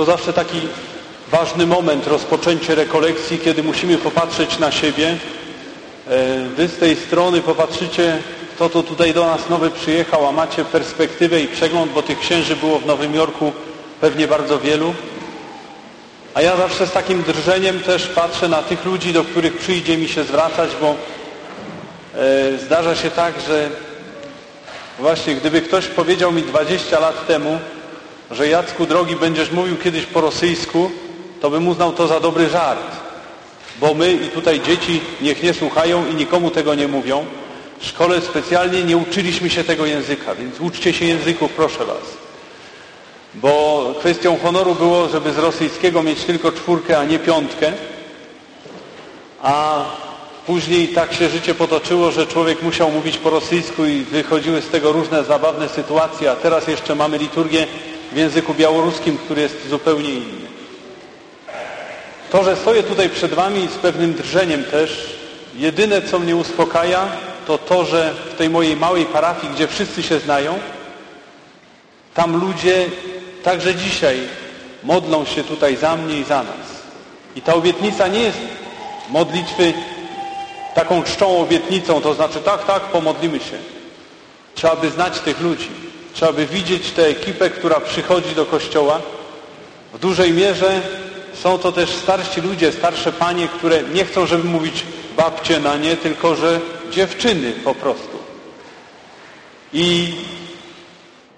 To zawsze taki ważny moment, rozpoczęcie rekolekcji, kiedy musimy popatrzeć na siebie. E, wy z tej strony popatrzycie, kto to tutaj do nas nowy przyjechał, a macie perspektywę i przegląd, bo tych księży było w Nowym Jorku pewnie bardzo wielu. A ja zawsze z takim drżeniem też patrzę na tych ludzi, do których przyjdzie mi się zwracać, bo e, zdarza się tak, że właśnie gdyby ktoś powiedział mi 20 lat temu, że Jacku drogi będziesz mówił kiedyś po rosyjsku, to bym uznał to za dobry żart. Bo my i tutaj dzieci niech nie słuchają i nikomu tego nie mówią. W szkole specjalnie nie uczyliśmy się tego języka, więc uczcie się języków, proszę Was. Bo kwestią honoru było, żeby z rosyjskiego mieć tylko czwórkę, a nie piątkę. A później tak się życie potoczyło, że człowiek musiał mówić po rosyjsku i wychodziły z tego różne zabawne sytuacje, a teraz jeszcze mamy liturgię w języku białoruskim, który jest zupełnie inny. To, że stoję tutaj przed Wami z pewnym drżeniem też, jedyne co mnie uspokaja, to to, że w tej mojej małej parafii, gdzie wszyscy się znają, tam ludzie także dzisiaj modlą się tutaj za mnie i za nas. I ta obietnica nie jest modlitwy taką czczą obietnicą, to znaczy tak, tak, pomodlimy się. Trzeba by znać tych ludzi. Trzeba by widzieć tę ekipę, która przychodzi do kościoła. W dużej mierze są to też starsi ludzie, starsze panie, które nie chcą, żeby mówić babcie na nie, tylko że dziewczyny po prostu. I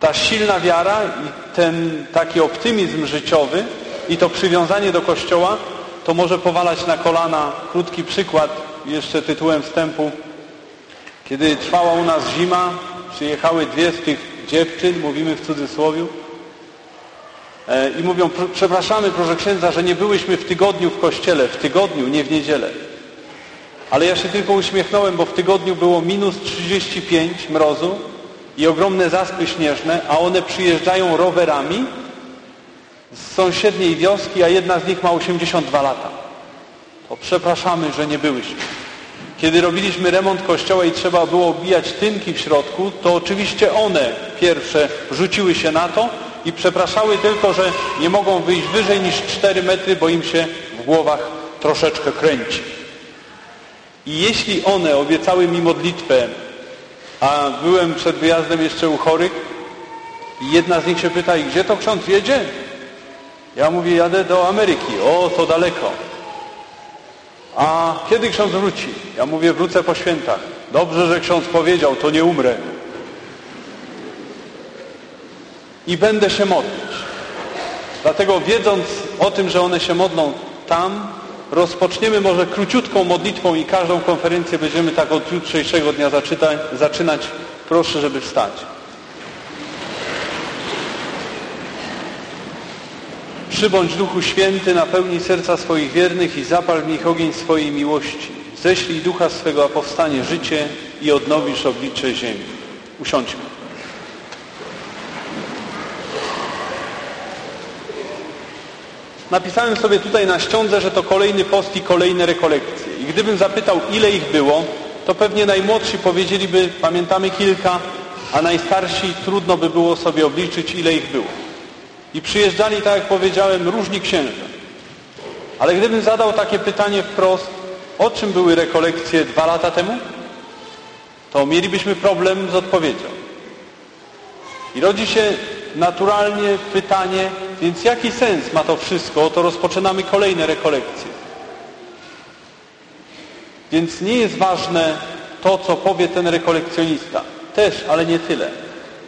ta silna wiara i ten taki optymizm życiowy i to przywiązanie do Kościoła to może powalać na kolana. Krótki przykład, jeszcze tytułem wstępu. Kiedy trwała u nas zima, przyjechały dwie z tych dziewczyn, mówimy w cudzysłowie, e, i mówią, przepraszamy proszę księdza, że nie byłyśmy w tygodniu w kościele, w tygodniu, nie w niedzielę. Ale ja się tylko uśmiechnąłem, bo w tygodniu było minus 35 mrozu i ogromne zaspy śnieżne, a one przyjeżdżają rowerami z sąsiedniej wioski, a jedna z nich ma 82 lata. To przepraszamy, że nie byłyśmy. Kiedy robiliśmy remont kościoła i trzeba było obijać tynki w środku, to oczywiście one pierwsze rzuciły się na to i przepraszały tylko, że nie mogą wyjść wyżej niż 4 metry, bo im się w głowach troszeczkę kręci. I jeśli one obiecały mi modlitwę, a byłem przed wyjazdem jeszcze u chorych i jedna z nich się pyta, gdzie to ksiądz jedzie? Ja mówię, jadę do Ameryki. O, to daleko. A kiedy ksiądz wróci? Ja mówię, wrócę po świętach. Dobrze, że ksiądz powiedział, to nie umrę. I będę się modlić. Dlatego wiedząc o tym, że one się modlą tam, rozpoczniemy może króciutką modlitwą i każdą konferencję będziemy tak od jutrzejszego dnia zaczynać. Proszę, żeby wstać. Przybądź Duchu Święty, napełnij serca swoich wiernych i zapal w nich ogień swojej miłości. Ześlij Ducha swego, a powstanie życie i odnowisz oblicze ziemi. Usiądźmy. Napisałem sobie tutaj na ściądze, że to kolejny post i kolejne rekolekcje. I gdybym zapytał, ile ich było, to pewnie najmłodsi powiedzieliby, pamiętamy kilka, a najstarsi trudno by było sobie obliczyć, ile ich było. I przyjeżdżali, tak jak powiedziałem, różni księża. Ale gdybym zadał takie pytanie wprost, o czym były rekolekcje dwa lata temu, to mielibyśmy problem z odpowiedzią. I rodzi się naturalnie pytanie, więc jaki sens ma to wszystko? To rozpoczynamy kolejne rekolekcje. Więc nie jest ważne to, co powie ten rekolekcjonista. Też, ale nie tyle.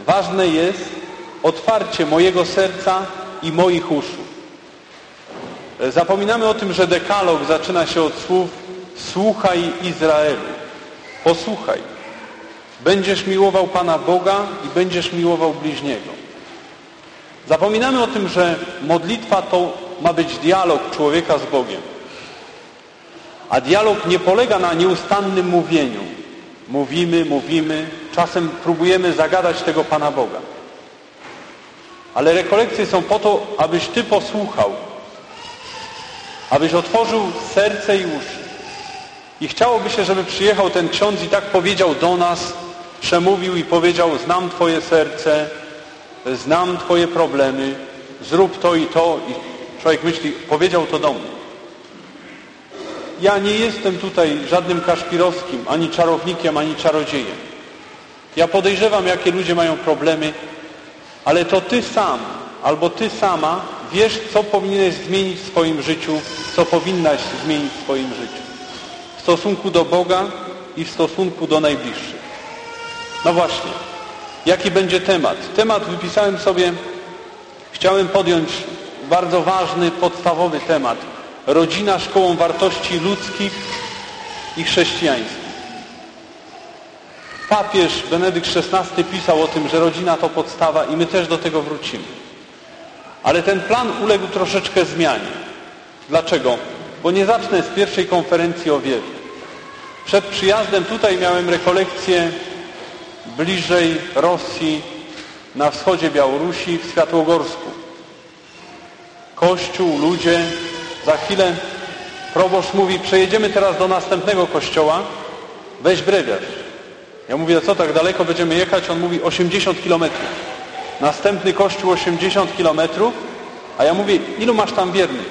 Ważne jest otwarcie mojego serca i moich uszu. Zapominamy o tym, że dekalog zaczyna się od słów Słuchaj Izraelu. Posłuchaj. Będziesz miłował Pana Boga i będziesz miłował bliźniego. Zapominamy o tym, że modlitwa to ma być dialog człowieka z Bogiem. A dialog nie polega na nieustannym mówieniu. Mówimy, mówimy, czasem próbujemy zagadać tego Pana Boga. Ale rekolekcje są po to, abyś Ty posłuchał, abyś otworzył serce i uszy. I chciałoby się, żeby przyjechał ten ksiądz i tak powiedział do nas, przemówił i powiedział, znam Twoje serce, znam Twoje problemy, zrób to i to i człowiek myśli, powiedział to do mnie. Ja nie jestem tutaj żadnym kaszpirowskim, ani czarownikiem, ani czarodziejem. Ja podejrzewam, jakie ludzie mają problemy, ale to ty sam albo ty sama wiesz, co powinieneś zmienić w swoim życiu, co powinnaś zmienić w swoim życiu. W stosunku do Boga i w stosunku do najbliższych. No właśnie, jaki będzie temat? Temat wypisałem sobie, chciałem podjąć bardzo ważny, podstawowy temat. Rodzina szkołą wartości ludzkich i chrześcijańskich. Papież Benedykt XVI pisał o tym, że rodzina to podstawa i my też do tego wrócimy. Ale ten plan uległ troszeczkę zmianie. Dlaczego? Bo nie zacznę z pierwszej konferencji o wierze. Przed przyjazdem tutaj miałem rekolekcję bliżej Rosji, na wschodzie Białorusi, w Światłogorsku. Kościół, ludzie. Za chwilę proboszcz mówi, przejedziemy teraz do następnego kościoła, weź brewiarz. Ja mówię, co tak daleko będziemy jechać? On mówi 80 kilometrów. Następny kościół 80 kilometrów, a ja mówię, ilu masz tam wiernych?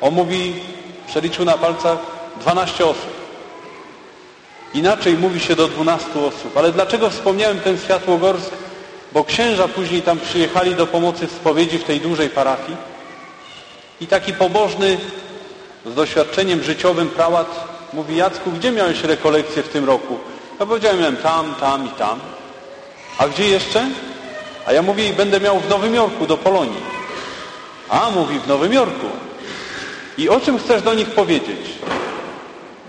On mówi, przeliczył na palcach 12 osób. Inaczej mówi się do 12 osób. Ale dlaczego wspomniałem ten Światłogorsk? Bo księża później tam przyjechali do pomocy w spowiedzi w tej dużej parafii i taki pobożny z doświadczeniem życiowym prałat mówi Jacku, gdzie miałeś rekolekcję w tym roku? Ja powiedziałem, miałem tam, tam i tam. A gdzie jeszcze? A ja mówię, będę miał w Nowym Jorku, do Polonii. A, mówi, w Nowym Jorku. I o czym chcesz do nich powiedzieć?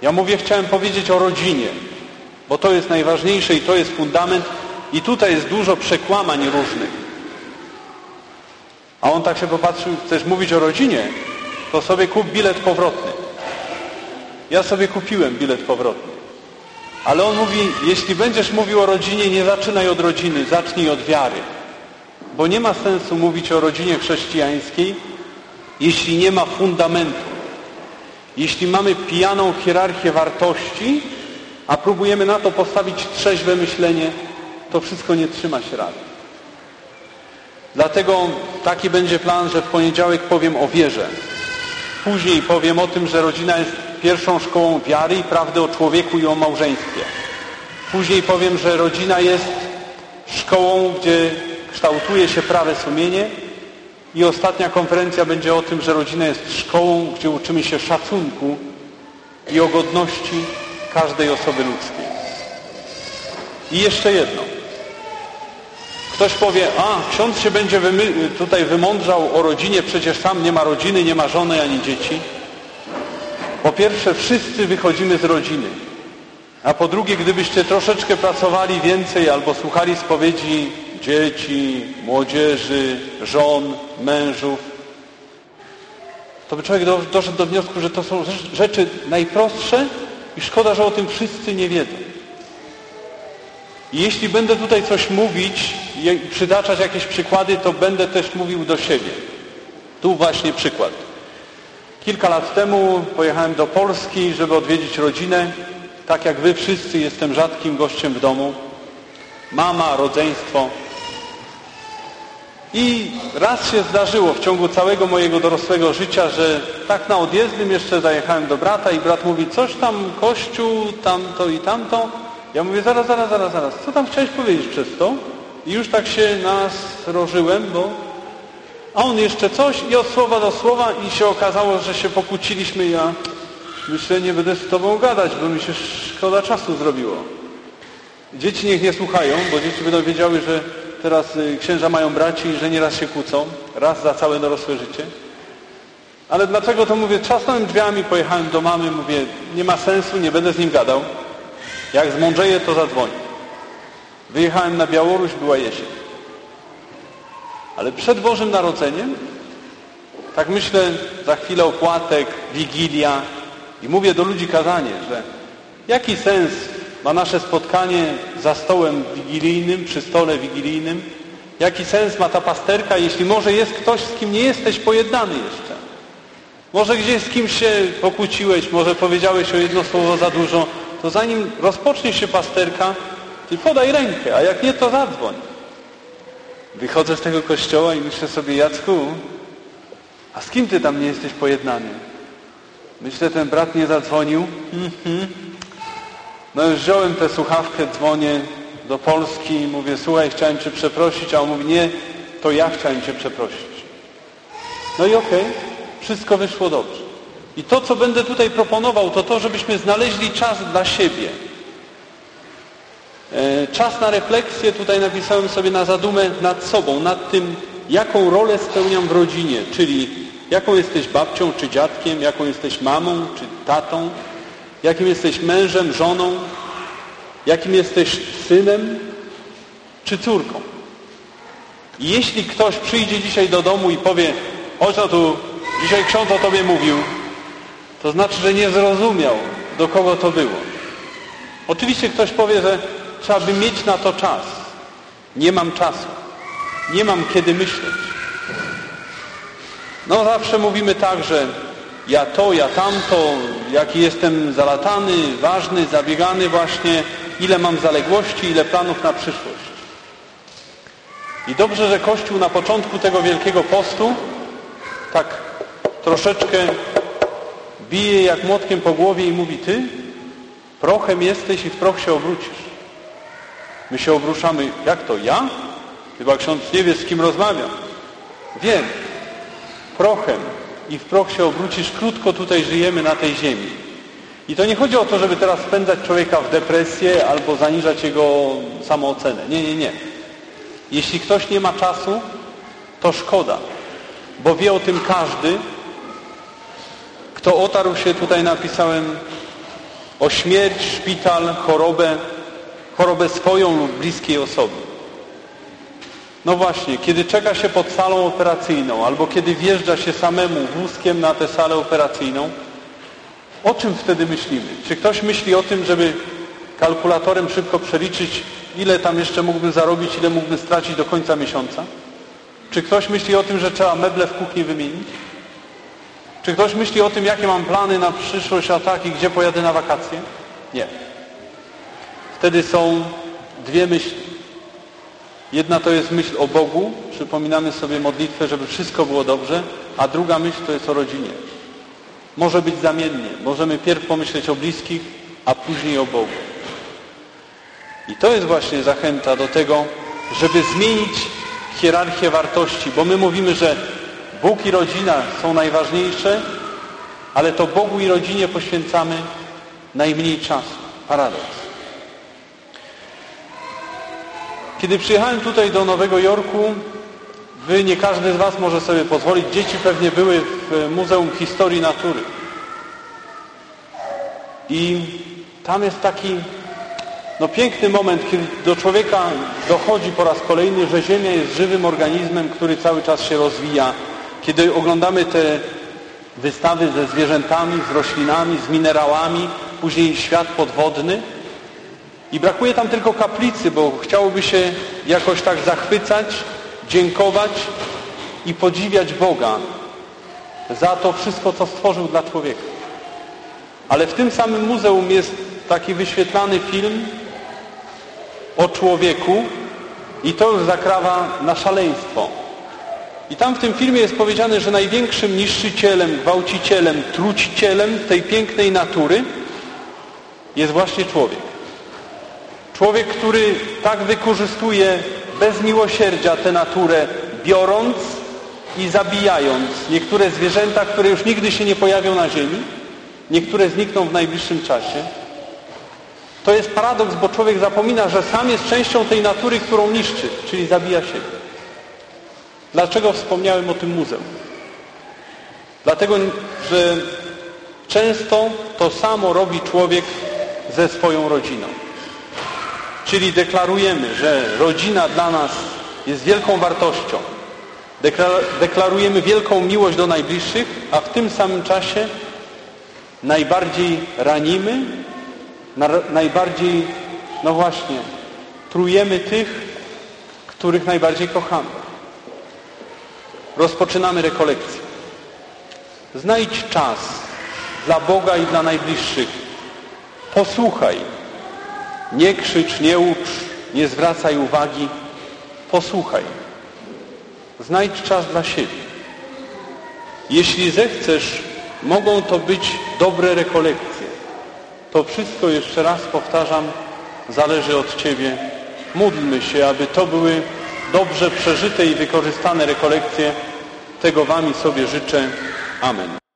Ja mówię, chciałem powiedzieć o rodzinie, bo to jest najważniejsze i to jest fundament i tutaj jest dużo przekłamań różnych. A on tak się popatrzył, chcesz mówić o rodzinie? To sobie kup bilet powrotny. Ja sobie kupiłem bilet powrotny. Ale on mówi, jeśli będziesz mówił o rodzinie, nie zaczynaj od rodziny, zacznij od wiary. Bo nie ma sensu mówić o rodzinie chrześcijańskiej, jeśli nie ma fundamentu. Jeśli mamy pijaną hierarchię wartości, a próbujemy na to postawić trzeźwe myślenie, to wszystko nie trzyma się rady. Dlatego taki będzie plan, że w poniedziałek powiem o wierze. Później powiem o tym, że rodzina jest pierwszą szkołą wiary i prawdy o człowieku i o małżeństwie. Później powiem, że rodzina jest szkołą, gdzie kształtuje się prawe sumienie i ostatnia konferencja będzie o tym, że rodzina jest szkołą, gdzie uczymy się szacunku i o godności każdej osoby ludzkiej. I jeszcze jedno. Ktoś powie, a ksiądz się będzie tutaj wymądrzał o rodzinie, przecież sam nie ma rodziny, nie ma żony ani dzieci. Po pierwsze, wszyscy wychodzimy z rodziny. A po drugie, gdybyście troszeczkę pracowali więcej albo słuchali spowiedzi dzieci, młodzieży, żon, mężów, to by człowiek doszedł do wniosku, że to są rzeczy najprostsze i szkoda, że o tym wszyscy nie wiedzą. I jeśli będę tutaj coś mówić i przytaczać jakieś przykłady, to będę też mówił do siebie. Tu właśnie przykład. Kilka lat temu pojechałem do Polski, żeby odwiedzić rodzinę. Tak jak wy wszyscy jestem rzadkim gościem w domu. Mama, rodzeństwo. I raz się zdarzyło w ciągu całego mojego dorosłego życia, że tak na odjezdnym jeszcze zajechałem do brata i brat mówi, coś tam kościół, tamto i tamto. Ja mówię, zaraz, zaraz, zaraz, zaraz, co tam chciałeś powiedzieć przez to? I już tak się nasrożyłem, bo... A on jeszcze coś i od słowa do słowa i się okazało, że się pokłóciliśmy. Ja myślę, nie będę z tobą gadać, bo mi się szkoda czasu zrobiło. Dzieci niech nie słuchają, bo dzieci będą wiedziały, że teraz y, księża mają braci i że nieraz się kłócą. Raz za całe dorosłe życie. Ale dlaczego to mówię? Trzasnąłem drzwiami, pojechałem do mamy, mówię, nie ma sensu, nie będę z nim gadał. Jak zmądrzeję, to zadzwoni. Wyjechałem na Białoruś, była jesień. Ale przed Bożym Narodzeniem, tak myślę, za chwilę opłatek, wigilia i mówię do ludzi kazanie, że jaki sens ma nasze spotkanie za stołem wigilijnym, przy stole wigilijnym? Jaki sens ma ta pasterka, jeśli może jest ktoś, z kim nie jesteś pojednany jeszcze? Może gdzieś z kimś się pokłóciłeś, może powiedziałeś o jedno słowo za dużo, to zanim rozpocznie się pasterka, ty podaj rękę, a jak nie, to zadzwoń. Wychodzę z tego kościoła i myślę sobie, Jacku, a z kim ty tam nie jesteś pojednany? Myślę, ten brat nie zadzwonił. Mhm. No już wziąłem tę słuchawkę, dzwonię do Polski i mówię, słuchaj, chciałem Cię przeprosić, a on mówi, nie, to ja chciałem Cię przeprosić. No i okej, okay, wszystko wyszło dobrze. I to, co będę tutaj proponował, to to, żebyśmy znaleźli czas dla siebie. E, czas na refleksję tutaj napisałem sobie na zadumę nad sobą, nad tym, jaką rolę spełniam w rodzinie, czyli jaką jesteś babcią czy dziadkiem, jaką jesteś mamą czy tatą, jakim jesteś mężem, żoną, jakim jesteś synem czy córką. I jeśli ktoś przyjdzie dzisiaj do domu i powie, o co tu, dzisiaj ksiądz o tobie mówił, to znaczy, że nie zrozumiał, do kogo to było. Oczywiście ktoś powie, że trzeba by mieć na to czas. Nie mam czasu. Nie mam kiedy myśleć. No zawsze mówimy tak, że ja to, ja tamto, jaki jestem zalatany, ważny, zabiegany właśnie, ile mam zaległości, ile planów na przyszłość. I dobrze, że Kościół na początku tego Wielkiego Postu tak troszeczkę bije jak młotkiem po głowie i mówi Ty prochem jesteś i w proch się obrócisz. My się obruszamy, jak to, ja? Chyba ksiądz nie wie, z kim rozmawiam. Wiem, prochem i w proch się obrócisz, krótko tutaj żyjemy na tej ziemi. I to nie chodzi o to, żeby teraz spędzać człowieka w depresję albo zaniżać jego samoocenę. Nie, nie, nie. Jeśli ktoś nie ma czasu, to szkoda, bo wie o tym każdy, kto otarł się, tutaj napisałem, o śmierć, szpital, chorobę, chorobę swoją lub bliskiej osoby. No właśnie, kiedy czeka się pod salą operacyjną albo kiedy wjeżdża się samemu wózkiem na tę salę operacyjną, o czym wtedy myślimy? Czy ktoś myśli o tym, żeby kalkulatorem szybko przeliczyć, ile tam jeszcze mógłbym zarobić, ile mógłbym stracić do końca miesiąca? Czy ktoś myśli o tym, że trzeba meble w kuchni wymienić? Czy ktoś myśli o tym, jakie mam plany na przyszłość, a tak i gdzie pojadę na wakacje? Nie. Wtedy są dwie myśli. Jedna to jest myśl o Bogu, przypominamy sobie modlitwę, żeby wszystko było dobrze, a druga myśl to jest o rodzinie. Może być zamiennie. Możemy pierw pomyśleć o bliskich, a później o Bogu. I to jest właśnie zachęta do tego, żeby zmienić hierarchię wartości, bo my mówimy, że Bóg i rodzina są najważniejsze, ale to Bogu i rodzinie poświęcamy najmniej czasu. Paradoks. Kiedy przyjechałem tutaj do Nowego Jorku, wy, nie każdy z Was może sobie pozwolić, dzieci pewnie były w Muzeum Historii Natury. I tam jest taki no, piękny moment, kiedy do człowieka dochodzi po raz kolejny, że Ziemia jest żywym organizmem, który cały czas się rozwija. Kiedy oglądamy te wystawy ze zwierzętami, z roślinami, z minerałami, później świat podwodny, i brakuje tam tylko kaplicy, bo chciałoby się jakoś tak zachwycać, dziękować i podziwiać Boga za to wszystko, co stworzył dla człowieka. Ale w tym samym muzeum jest taki wyświetlany film o człowieku i to już zakrawa na szaleństwo. I tam w tym filmie jest powiedziane, że największym niszczycielem, gwałcicielem, trucicielem tej pięknej natury jest właśnie człowiek. Człowiek, który tak wykorzystuje bez miłosierdzia tę naturę, biorąc i zabijając niektóre zwierzęta, które już nigdy się nie pojawią na ziemi, niektóre znikną w najbliższym czasie. To jest paradoks, bo człowiek zapomina, że sam jest częścią tej natury, którą niszczy, czyli zabija siebie. Dlaczego wspomniałem o tym muzeum? Dlatego, że często to samo robi człowiek ze swoją rodziną. Czyli deklarujemy, że rodzina dla nas jest wielką wartością. Deklarujemy wielką miłość do najbliższych, a w tym samym czasie najbardziej ranimy, najbardziej, no właśnie, trujemy tych, których najbardziej kochamy. Rozpoczynamy rekolekcję. Znajdź czas dla Boga i dla najbliższych. Posłuchaj, nie krzycz, nie ucz, nie zwracaj uwagi. Posłuchaj. Znajdź czas dla siebie. Jeśli zechcesz, mogą to być dobre rekolekcje. To wszystko, jeszcze raz powtarzam, zależy od Ciebie. Módlmy się, aby to były dobrze przeżyte i wykorzystane rekolekcje. Tego Wam i sobie życzę. Amen.